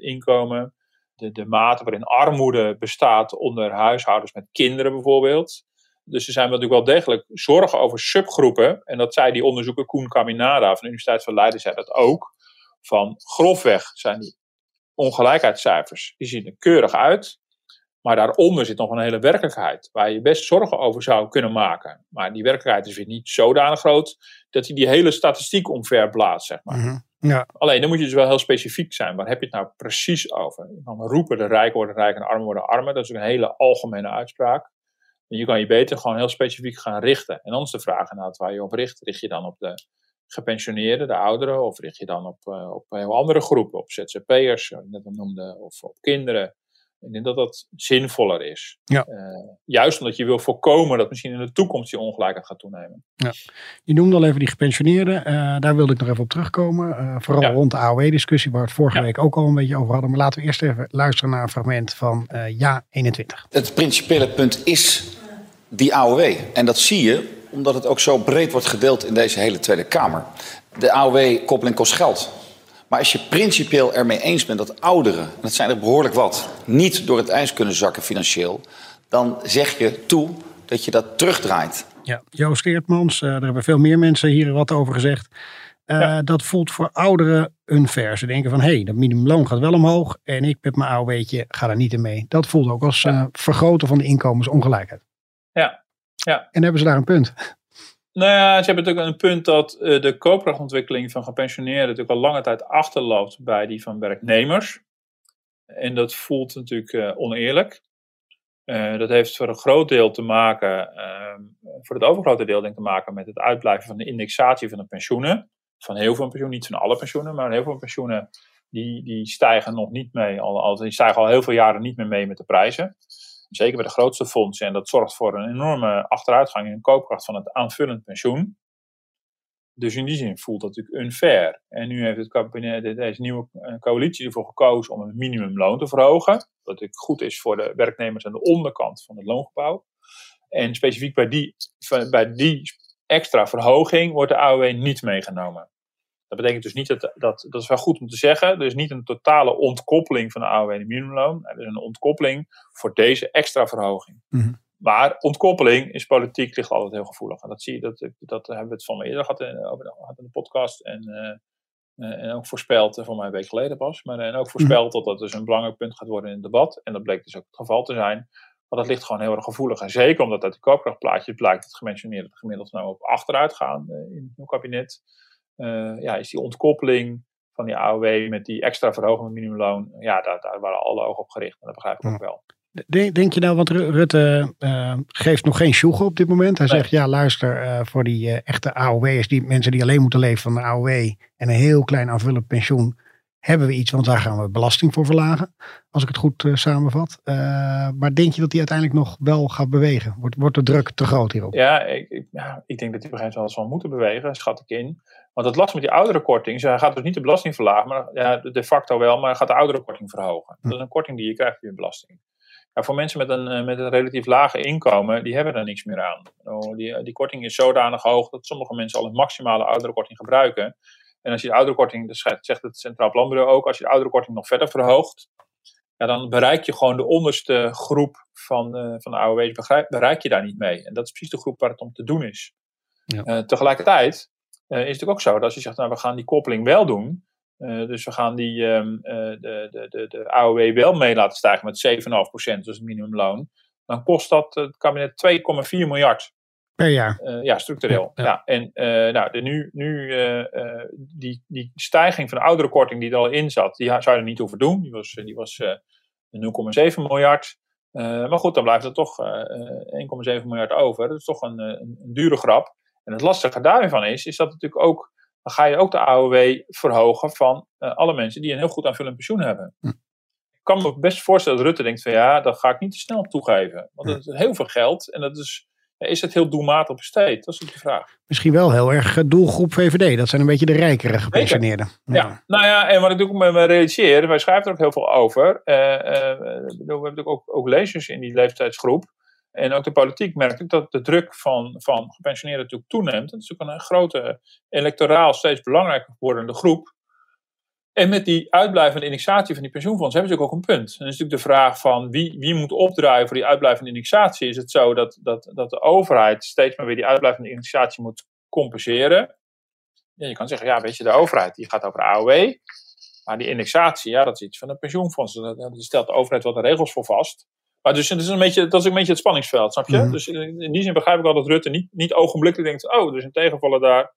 inkomen. De, de mate waarin armoede bestaat onder huishoudens met kinderen bijvoorbeeld. Dus er zijn natuurlijk wel degelijk zorgen over subgroepen. En dat zei die onderzoeker Koen Caminada van de Universiteit van Leiden, zei dat ook. Van grofweg zijn die ongelijkheidscijfers, die zien er keurig uit. Maar daaronder zit nog een hele werkelijkheid waar je best zorgen over zou kunnen maken. Maar die werkelijkheid is weer niet zodanig groot dat hij die hele statistiek omverblaast, zeg maar. Mm -hmm. ja. Alleen dan moet je dus wel heel specifiek zijn. Waar heb je het nou precies over? Je kan roepen de rijken worden rijk en de armen worden armer. Dat is een hele algemene uitspraak. En je kan je beter gewoon heel specifiek gaan richten. En dan is de vraag inderdaad waar je op richt. Richt je dan op de gepensioneerden, de ouderen? Of richt je dan op, uh, op heel andere groepen? Op ZZP'ers, zoals ik net al noemde, of op kinderen? Ik denk dat dat zinvoller is. Ja. Uh, juist omdat je wil voorkomen dat misschien in de toekomst die ongelijkheid gaat toenemen. Ja. Je noemde al even die gepensioneerden. Uh, daar wilde ik nog even op terugkomen. Uh, vooral ja. rond de AOW-discussie, waar we het vorige ja. week ook al een beetje over hadden. Maar laten we eerst even luisteren naar een fragment van uh, Ja 21. Het principiële punt is die AOW. En dat zie je omdat het ook zo breed wordt gedeeld in deze hele Tweede Kamer. De AOW-koppeling kost geld. Maar als je principieel ermee eens bent dat ouderen, en dat zijn er behoorlijk wat, niet door het ijs kunnen zakken financieel, dan zeg je toe dat je dat terugdraait. Ja, Joost Eertmans, uh, daar hebben veel meer mensen hier wat over gezegd. Uh, ja. Dat voelt voor ouderen unfair. Ze denken van, hé, hey, dat minimumloon gaat wel omhoog en ik met mijn AOW'tje ga daar niet in mee. Dat voelt ook als uh, vergroten van de inkomensongelijkheid. Ja. ja. En hebben ze daar een punt? Nou ja, ze hebben natuurlijk een punt dat uh, de koopkrachtontwikkeling van gepensioneerden natuurlijk al lange tijd achterloopt bij die van werknemers. En dat voelt natuurlijk uh, oneerlijk. Uh, dat heeft voor een groot deel te maken, voor het overgrote deel denk ik te maken met het uitblijven van de indexatie van de pensioenen. Van heel veel pensioenen, niet van alle pensioenen, maar heel veel pensioenen die, die stijgen nog niet mee, al, al, die stijgen al heel veel jaren niet meer mee met de prijzen. Zeker bij de grootste fondsen. En dat zorgt voor een enorme achteruitgang in de koopkracht van het aanvullend pensioen. Dus in die zin voelt dat natuurlijk unfair. En nu heeft het kabinet, deze nieuwe coalitie ervoor gekozen om het minimumloon te verhogen. Wat natuurlijk goed is voor de werknemers aan de onderkant van het loongebouw. En specifiek bij die, bij die extra verhoging wordt de AOW niet meegenomen. Dat betekent dus niet dat, dat, dat is wel goed om te zeggen, er is niet een totale ontkoppeling van de AOW en de minimumloon. Er is een ontkoppeling voor deze extra verhoging. Mhm. Mm -hmm. Maar ontkoppeling is politiek ligt altijd heel gevoelig. En dat zie je, dat, dat hebben we het van me eerder gehad in, over de, in de podcast. En, uh, en ook voorspeld, voor mij een week geleden pas. Maar en ook voorspeld -hmm. dat dat dus een belangrijk punt gaat worden in het debat. En dat bleek dus ook het geval te zijn. Maar dat ligt gewoon heel erg gevoelig. En zeker omdat uit de koopkrachtplaatje blijkt dat gementioneerde gemiddeld nou op achteruit gaan uh, in het kabinet. Uh, ja, is die ontkoppeling van die AOW met die extra verhoging van minimumloon, ja, daar, daar waren alle ogen op gericht. En dat begrijp ik ook wel. Denk, denk je nou, want Rutte uh, geeft nog geen sjoegen op dit moment. Hij nee. zegt, ja luister, uh, voor die uh, echte AOW'ers, die mensen die alleen moeten leven van de AOW en een heel klein aanvullend pensioen, hebben we iets, want daar gaan we belasting voor verlagen. Als ik het goed eh, samenvat. Uh, maar denk je dat die uiteindelijk nog wel gaat bewegen? Wordt, wordt de druk te groot hierop? Ja, ik, ik, ja, ik denk dat die op een gegeven moment zal moeten bewegen, schat ik in. Want het last met die oudere korting, hij gaat dus niet de belasting verlagen, maar ja, de facto wel, maar gaat de oudere korting verhogen. Dat is een korting die je krijgt via belasting. Ja, voor mensen met een, eh, met een relatief lage inkomen, die hebben er niks meer aan. Oh, die, die korting is zodanig hoog dat sommige mensen al een maximale oudere korting gebruiken. En als je de ouderekorting, dat zegt het Centraal Planbureau ook, als je de ouderekorting nog verder verhoogt, ja, dan bereik je gewoon de onderste groep van, uh, van de AOW's, bereik je daar niet mee. En dat is precies de groep waar het om te doen is. Ja. Uh, tegelijkertijd uh, is het natuurlijk ook zo dat als je zegt, nou we gaan die koppeling wel doen, dus we gaan die, um, de, de, de, de AOW wel mee laten stijgen met 7,5%, dus het minimumloon, dan kost dat het kabinet 2,4 miljard. Per jaar? Uh, ja, structureel. Ja, ja. En uh, nou, de, nu, nu uh, die, die stijging van de oudere korting die er al in zat, die zou je er niet hoeven doen. Die was, die was 0,7 miljard. maar goed, dan blijft er toch 1,7 miljard over. Dat is toch een, een, een, dure grap. En het lastige daarvan is, is dat natuurlijk ook, dan ga je ook de AOW verhogen van alle mensen die een heel goed aanvullend pensioen hebben. Hm. Ik kan me best voorstellen dat Rutte denkt van ja, dat ga ik niet te snel toegeven. Want dat is heel veel geld en dat is is het heel doelmatig besteed? Dat is de vraag. Misschien wel heel erg eh, doelgroep VVD. Dat zijn een beetje de rijkere gepensioneerden. Ja. ja. nou ja, en wat ik ook met me realiseer, wij schrijven er ook heel veel over. Uh, uh, we hebben natuurlijk ook, ook lezers in die leeftijdsgroep. En ook de politiek merkt ik dat de druk van, van gepensioneerden natuurlijk toeneemt. Het is natuurlijk een grote electoraal steeds belangrijker wordende groep. En met die uitblijvende indexatie van die pensioenfonds hebben ze ook een punt. En dan is natuurlijk de vraag van wie, wie moet opdraaien voor die uitblijvende indexatie. Is het zo dat, dat, dat de overheid steeds maar weer die uitblijvende indexatie moet compenseren? Ja, je kan zeggen, ja, weet je, de overheid die gaat over de AOW. Maar die indexatie, ja, dat is iets van een pensioenfonds. Daar stelt de overheid wat de regels voor vast. Maar dus, het is een beetje, dat is een beetje het spanningsveld, snap je? Mm Dus in die zin begrijp ik al dat Rutte niet, niet ogenblikkelijk denkt: oh, er is een tegenvaller daar.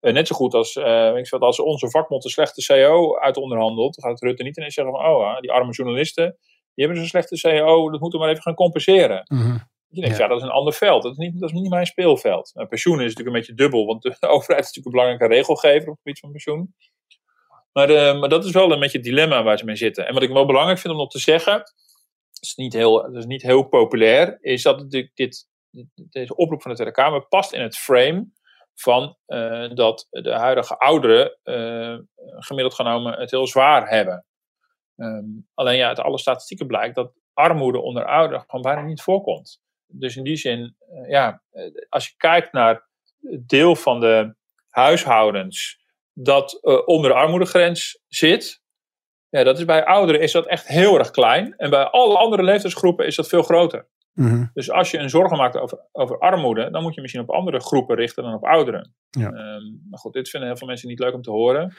Uh, net zo goed als, uh, ik als onze vakbond een slechte CEO uit onderhandelt, dan gaat Rutte niet ineens zeggen van, oh, die arme journalisten, die hebben zo'n slechte CEO, dat moeten we maar even gaan compenseren. Mm -hmm. Je denkt, ja. ja. dat is een ander veld. Dat is niet, dat is niet mijn speelveld. Pensioen is natuurlijk een beetje dubbel, want de overheid is natuurlijk een belangrijke regelgever op het gebied van pensioen. Maar, maar dat is wel een beetje het dilemma waar ze mee zitten. En wat ik wel belangrijk vind om nog te zeggen, dat is niet heel, dat is niet heel populair, is dat dit, dit, deze oproep van de Tweede Kamer past in het frame van uh, dat de huidige ouderen uh, gemiddeld genomen het heel zwaar hebben. Um, alleen ja, uit alle statistieken blijkt dat armoede onder ouderen gewoon bijna niet voorkomt. Dus in die zin, uh, ja, als je kijkt naar het deel van de huishoudens dat onder de armoedegrens zit, ja, dat is bij ouderen is dat echt heel erg klein. En bij alle andere leeftijdsgroepen is dat veel groter. Mhm. Dus als je een zorgen maakt over, over armoede, dan moet je misschien op andere groepen richten dan op ouderen. Ja. Um, maar goed, dit vinden heel veel mensen niet leuk om te horen.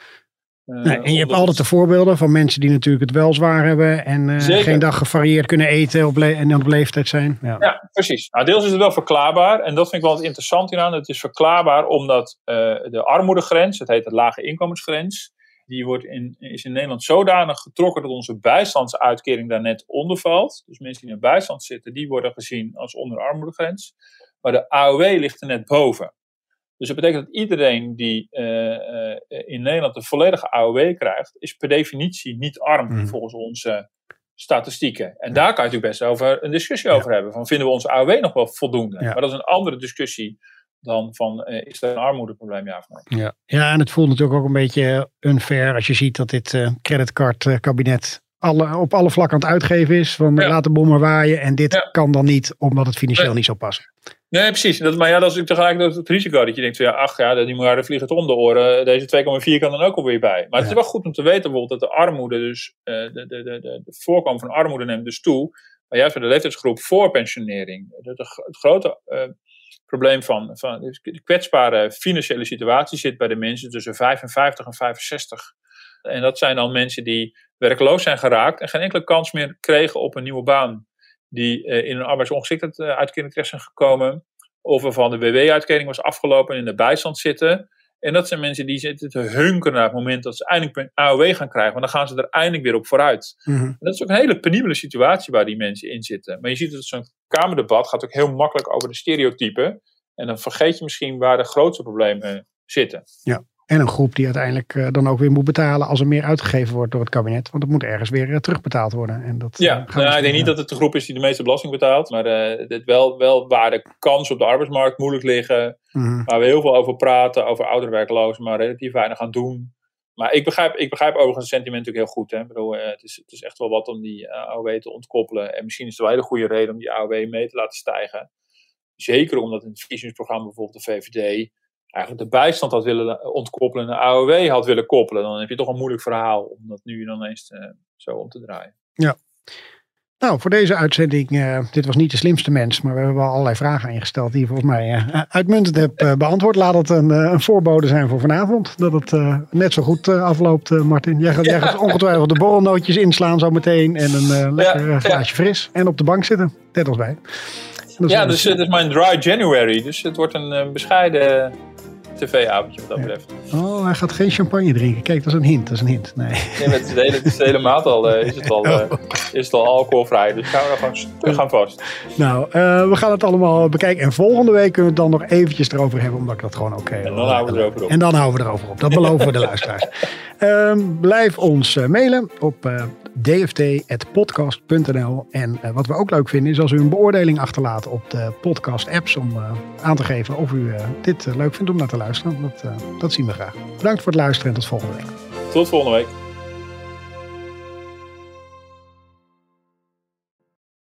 Uh, nee, en je hebt altijd de voorbeelden van mensen die natuurlijk het wel zwaar hebben en uh, geen dag gevarieerd kunnen eten op en op leeftijd zijn. Ja, ja precies. Nou, deels is het wel verklaarbaar en dat vind ik wel interessant hieraan. Het is verklaarbaar omdat uh, de armoedegrens, het heet de lage inkomensgrens, die wordt in, is in Nederland zodanig getrokken dat onze bijstandsuitkering daar net onder valt. Dus mensen die in bijstand zitten, die worden gezien als onder de armoedegrens. Maar de AOW ligt er net boven. Dus dat betekent dat iedereen die uh, uh, in Nederland een volledige AOW krijgt, is per definitie niet arm mm. volgens onze statistieken. En daar kan je natuurlijk best over een discussie over hebben. Van vinden we onze AOW nog wel voldoende? Maar dat is een andere discussie dan van uh, is er een armoedeprobleem ja of nee. Ja. ja, en het voelt natuurlijk ook een beetje unfair als je ziet dat dit uh, creditcard kabinet alle, op alle vlakken aan het uitgeven is. Van ja. laat de bommen waaien en dit ja. kan dan niet omdat het financieel nee. niet zou passen. Nee, precies. Dat, maar ja, dat is tegelijkertijd het risico dat je denkt, van, ja, ach ja, die miljarden vliegen het om de oren. Deze 2,4 kan dan ook alweer bij. Maar het is wel goed om te weten bijvoorbeeld dat de armoede dus, uh, de, de, de, de, de voorkomen van armoede neemt dus toe. Maar juist bij de leeftijdsgroep voor pensionering. het grote probleem van, van de kwetsbare financiële situatie zit bij de mensen tussen 55 en 65. En dat zijn dan mensen die werkloos zijn geraakt en geen enkele kans meer kregen op een nieuwe baan. Die uh, in een arbeidsongeschiktheidsuitkering terecht zijn gekomen. Of waarvan de WW-uitkering was afgelopen en in de bijstand zitten. En dat zijn mensen die zitten te hunkeren naar het moment dat ze eindelijk een AOW gaan krijgen. Want dan gaan ze er eindelijk weer op vooruit. Mm -hmm. Dat is ook een hele penibele situatie waar die mensen in zitten. Maar je ziet dat zo'n Kamerdebat gaat ook heel makkelijk over de stereotypen. En dan vergeet je misschien waar de grootste problemen zitten. Ja. En een groep die uiteindelijk uh, dan ook weer moet betalen als er meer uitgegeven wordt door het kabinet. Want het moet ergens weer uh, terugbetaald worden. En dat, ja, uh, nou, ik denk niet dat het de groep is die de meeste belasting betaalt. Maar het wel, wel waar de kansen op de arbeidsmarkt moeilijk liggen. Mm-hmm. Waar we heel veel over praten, over ouderwerklozen, maar relatief weinig aan doen. Maar ik begrijp, ik begrijp overigens het sentiment natuurlijk heel goed. Hè. Ik bedoel, het, is, het is echt wel wat om die AOW te ontkoppelen. En misschien is het wel een hele goede reden om die AOW mee te laten stijgen. Zeker omdat in het verkiezingsprogramma bijvoorbeeld de VVD eigenlijk de bijstand had willen ontkoppelen en de AOW had willen koppelen. Dan heb je toch een moeilijk verhaal om dat nu dan eens uh, zo om te draaien. Ja. Nou, voor deze uitzending, uh, dit was niet de slimste mens, maar we hebben wel allerlei vragen ingesteld die je volgens mij uh, uitmuntend hebt beantwoord. Laat het een, een, voorbode zijn voor vanavond, dat het net zo goed afloopt, Martin. Jij gaat, ja. jij gaat ongetwijfeld de borrelnootjes inslaan zo meteen en een lekker ja, glaasje fris en op de bank zitten, net als wij. Ja, dus het is mijn dry January, dus het wordt een bescheiden tv-avondje wat dat betreft. Oh, hij gaat geen champagne drinken. Kijk, dat is een hint. Dat is een hint. Nee, nee met de hele, de hele maand al, uh, is, het al, uh, is het al alcoholvrij. Dus gaan we, gewoon, we gaan vast. Nou, uh, we gaan het allemaal bekijken. En volgende week kunnen we het dan nog eventjes erover hebben. Omdat ik dat gewoon oké okay, En dan houden we erover op. En dan houden we erover op. Dat beloven we de luisteraars. Um, blijf ons mailen op dft.podcast.nl. En wat we ook leuk vinden is als u een beoordeling achterlaat op de podcast apps. Om aan te geven of u dit leuk vindt om naar te luisteren. Dat, uh, dat zien we graag. Bedankt voor het luisteren en tot volgende week. Tot volgende week.